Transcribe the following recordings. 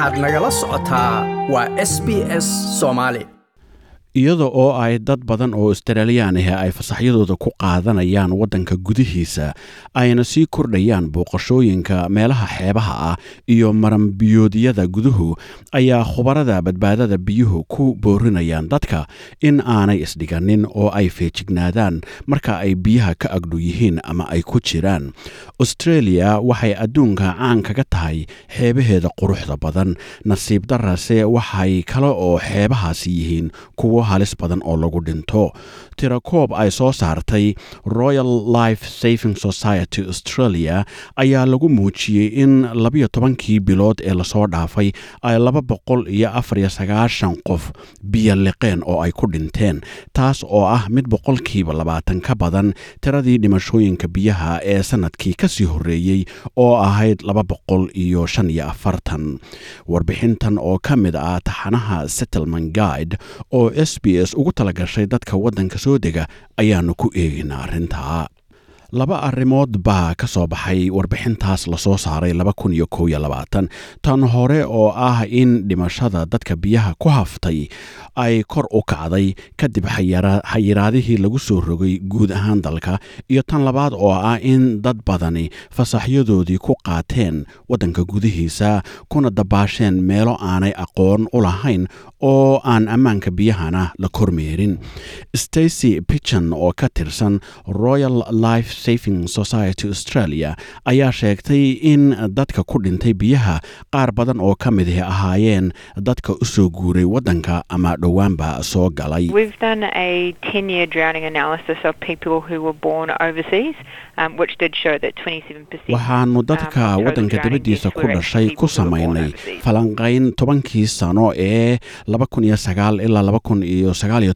waxaad nagala socotaa waa s b s soomaali iyada oo ay dad badan oo australiyaan ahi ay fasaxyadooda ku qaadanayaan waddanka gudihiisa ayna sii kordhayaan booqashooyinka meelaha xeebaha ah iyo maranbiyoodyada guduhu ayaa khubarada badbaadada biyuhu ku boorinayaan dadka in aanay isdhiganin oo ay feejignaadaan marka ay biyaha ka agdhow yihiin ama ay ku jiraan. Australia waxay adduunka caan kaga tahay xeebaheeda quruxda badan. Nasiib darase waxay kale oo xeebahaasi yihiin kuwo halis badan oo lagu dhinto. Tirakoob ay soo saartay royal life saving society australia ayaa lagu muujiyey in labiyo tobankii bilood ee la soo dhaafay ay laba boqol iyo afariyo sagaashan qof biyo liqeen oo ay ku dhinteen taas oo ah mid boqolkiiba labaatan ka badan tiradii dhimashooyinka biyaha ee sannadkii ka sii horreeyey oo ahayd laba boqol iyo shan iyo afartan. Warbixintan oo ka mid ah taxanaha settlement guide oo s b s ugu talagashay dadka waddanka soo dega ayaanu ku eegaynaa arrintaa laba arrimood baa ka soo baxay warbixintaas la soo saaray tan hore oo ah in dhimashada dadka biyaha ku haftay ay kor u kacday kadib xayiraadihii lagu soo rogay guud ahaan dalka iyo tan labaad oo ah in dad badani fasaxyadoodii ku qaateen waddanka gudihiisa kuna dabaasheen meelo aanay aqoon u lahayn oo aan ammaanka biyahana la kormeerin. Stacy pichon oo ka tirsan royal life saving society australia ayaa sheegtay in dadka ku dhintay biyaha qaar badan oo ka midahi ahaayeen dadka u soo guuray waddanka ama dhowaanba soo galay We've done a 10 year drowning analysis of people who were born overseas, um, which did show that 27%. waxaanu dadka waddanka dibaddiisa ku dhashay ku samaynay falanqayn tobankii sano ee ilaa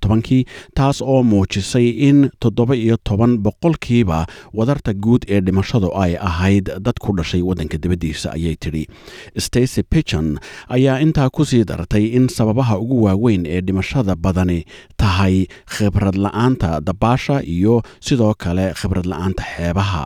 tobankii taas oo muujisay in toddoba iyo toban boqolkiiba wadarta guud ee dhimashadu ay ahayd dad ku dhashay waddanka dibaddiisa ayay tidhi. Stacy pichon ayaa intaa ku sii dartay in sababaha ugu waaweyn ee dhimashada badani tahay khibrad la'aanta dabaasha iyo sidoo kale khibrad la'aanta xeebaha.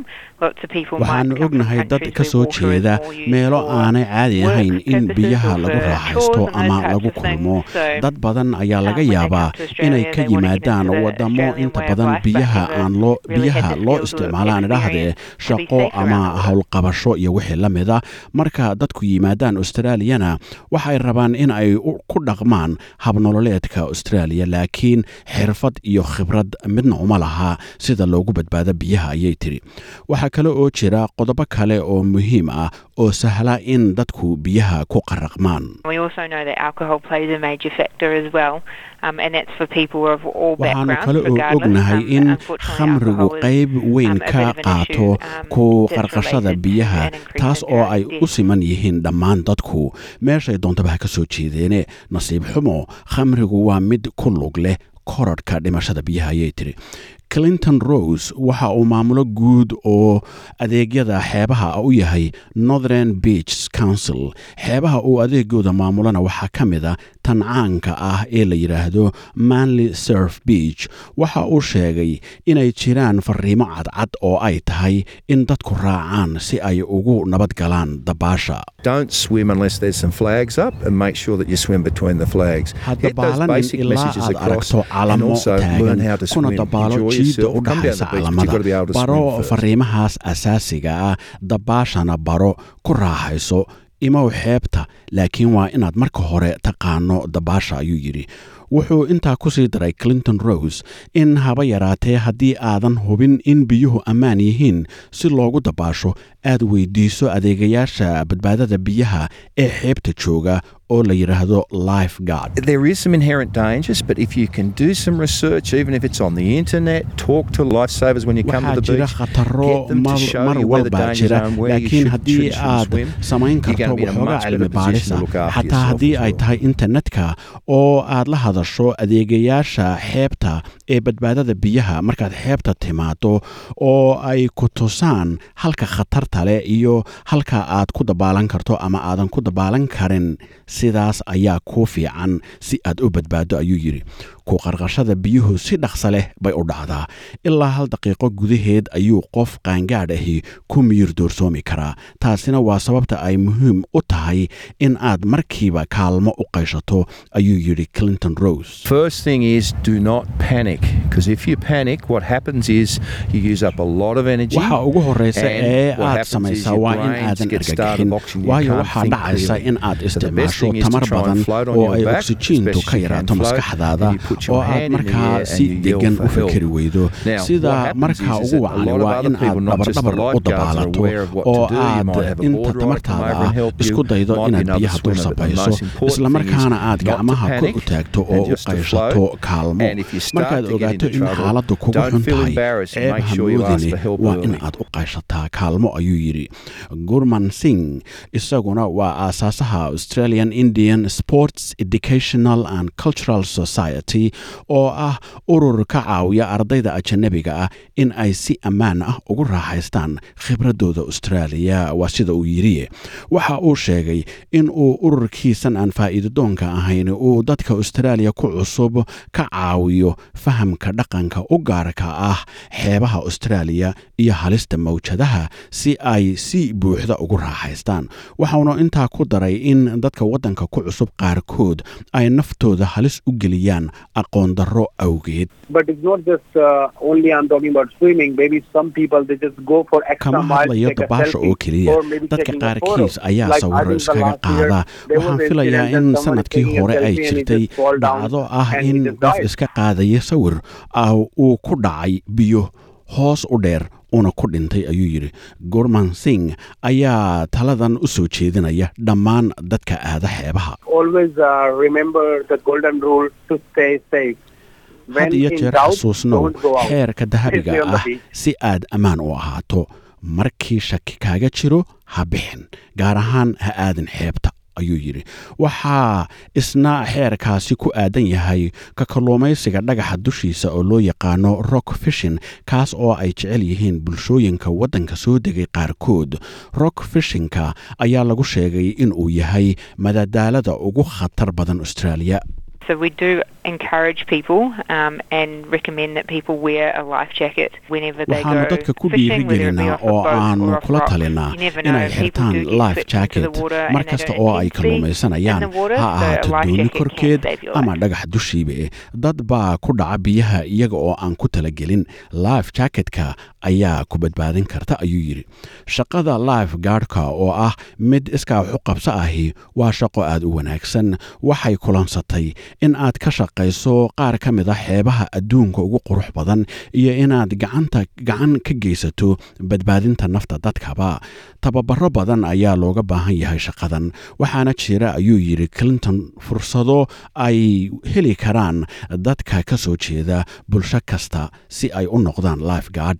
Waxaanu ognahay dad countries ka where soo water is jeeda meelo aanay caadi ahayn in biyaha lagu raaxaysto ama lagu kulmo. dad badan ayaa laga yaabaa inay ka yimaadaan wadamo inta badan biyaha aan loo biyaha loo isticmaalaan idhaahdee shaqo ama howlqabasho iyo wixii la mida. Marka dadku yimaadaan australiyana waxay rabaan in ay ku dhaqmaan habnololeedka australia laakiin xirfad iyo khibrad midna uma laha sida loogu badbaado biyaha ayay tiri waxaa kale oo jira qodobo kale oo muhiim ah oo sahla in dadku biyaha ku qaraqmaan Well, um, and that's for people of all waxaanu backgrounds, kale oo ognahay in khamrigu qayb weyn um, a ka qaato ku qarqashada biyaha taas oo ay u siman yihiin dhammaan dadku. Meeshay doontaba ha ka soo jeedeene nasiib xumo khamrigu waa mid ku lug leh korodhka dhimashada biyaha ayay tiri clinton rose waxa uu maamulo guud oo adeegyada xeebaha u yahay northern beach council. Xeebaha uu adeegooda maamulana waxaa ka mid a tan caanka ah ee la yidhaahdo manly surf beach. Waxa uu sheegay inay jiraan fariimo cadcad oo ay tahay in dadku raacaan si ay ugu nabad galaan dabaasha. Don't swim unless there's some flags up and make sure that you swim between the flags. ha Get those dabaalanin basic ilaa aad aragto calamo taagan. kuna dabaalo yourself. u dhaxaysa calamada baro fariimahaas asaasiga ah. Dabaashana baro ku raaxayso imow xeebta laakiin waa inaad marka hore taqaano dabaasha ayuu yidhi. Wuxuu intaa ku sii daray clinton rose in haba yaraatee haddii aadan hubin in biyuhu ammaan yihiin si loogu dabaasho aad weydiiso adeegayaasha badbaadada biyaha ee xeebta jooga oo la yidhaahdo life guard. There is some inherent dangers, but if you can do some research, even if it's on the internet, talk to lifesavers when you come waxaa to the jira beach. khataro Get them to mar show mar you where the walba dangers jira laakiin haddii aad samayn karto gonna be in a waxoogaa much better cilmi after xataa haddii ay tahay internetka oo aad la hadasho adeegayaasha xeebta ee badbaadada biyaha. Markaad xeebta timaado oo ay ku tusaan halka khatarta leh iyo halka aad ku dabaalan karto ama aadan ku dabaalan karin sidaas ayaa kuu fiican si aad u badbaado ayuu yidhi ku qarqashada biyuhu si dhaqsa leh bay u dhacdaa. Ilaa hal daqiiqo gudaheed ayuu qof qaangaadh ahi ku miyir doorsoomi karaa. Taasina waa sababta ay muhiim u tahay in aad markiiba kaalmo u qayshato ayuu yidhi clinton rose. First thing is do not panic because if you panic, what happens is you use up a lot of energy. waxa ugu horeysa ee aad samaysaa waa in aadan argagixin. waayo waxaa dhacaysa in aad isticmaasho tamar badan oo ay oksijiintu ka yaraato maskaxdaada oo aad markaa si degan u fikiri weydo sida markaa ugu wacani of waa in aad dabardhabar u dabaalato oo aad inta tamartaada isku daydo inaad biyaha dul sabayso most important isla thing is markaana aad gacmaha kor u taagto oo u qayshato kaalmo. Markaad ogaato in xaaladdu kugu xun tahay embarrassed. ceeb Make ha sure you ask moodini for help waa in aad u qayshataa kaalmo ayuu yidhi. Gurman singh isaguna waa aasaasaha australian indian sports educational and cultural society oo ah urur ka caawiya ardayda ajanabiga ah in ay si ammaan ah ugu raaxaystaan khibradooda austraaliya waa sida uu yidhi. Waxa uu sheegay in uu ururkiisan aan faa'iidadoonka ahayn uu dadka austraaliya ku cusub ka caawiyo fahamka dhaqanka u gaarka ah xeebaha austraaliya iyo halista mawjadaha si ay si buuxda ugu raaxaystaan. Waxauna intaa ku daray in dadka waddanka ku cusub qaarkood ay naftooda halis u geliyaan aqoon darro awgeed. Uh, only I'm talking about swimming. Maybe some people they just go for extra kama hadlayo dabaasha oo keliya. dadka qaarkiis ayaa sawiro iskaga qaada. waxaan filayaa in sannadkii hore ay jirtay dhacdo ah in qof iska qaadaya sawir. Ah uu ku dhacay biyo hoos u dheer una ku dhintay ayuu yidhi gorman singh ayaa taladan u soo jeedinaya dhammaan dadka aada xeebaha Always uh, remember the golden rule to stay safe. had iyo jeer xasuusnow out. xeerka dahabiga ah si aad ammaan u ahaato markii shaki kaaga jiro ha bixin gaar ahaan ha aadin xeebta ayuu yidhi waxaa isna xeerkaasi ku aadan yahay ka kalluumaysiga dhagaxa dushiisa oo loo yaqaano rock fishin kaas oo ay jecel yihiin bulshooyinka waddanka soo degay qaarkood. Rock fishinka ayaa lagu sheegay in uu yahay madadaalada ugu khatar badan australia. So encourage people um, and recommend that people wear a life jacket whenever they waxaanu go dadka ku dhiirigelinaa oo aanu kula talinaa inay xirtaan life jacket the water mar and they kasta don't oo ay kalluumaysanayaan ha ahaato dooni korkeed ama dhagax dushiiba eh dad baa ku dhaca biyaha iyaga oo aan ku talagelin life jacketka ayaa ku badbaadin karta ayuu yidhi shaqada life gaardka oo ah mid iskaa waxu qabso ahi waa shaqo aad u wanaagsan waxay kulansatay in aad ka shaqayso qaar ka mid a xeebaha adduunka ugu qurux badan iyo inaad gacanta gacan ka geysato badbaadinta nafta dadkaba. Tababaro badan ayaa looga baahan yahay shaqadan waxaana jira ayuu yidhi clinton fursado ay heli karaan dadka ka soo jeeda bulsho kasta si ay u noqdaan life guard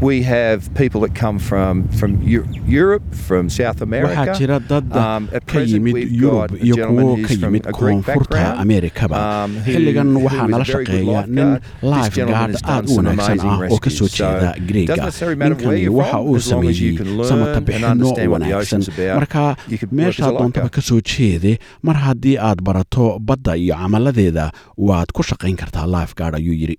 We have people that come from from Eu- Europe, from South America. waxaa jira dad Um, at ka yimid yurub iyo kuwo ka yimid koonfurta ameerikaba xilligan waxaa nala shaqeeya nin life done aad u wanaagsan ah oo ka soo jeeda greega ninkani waxa uu as long as you sameeyey can learn samata and bixinno understand what the wanaagsan marka you can work as a meeshaa doontaba ka soo jeede mar haddii aad barato badda iyo camaladeeda waad ku shaqayn kartaa life ayuu yidhi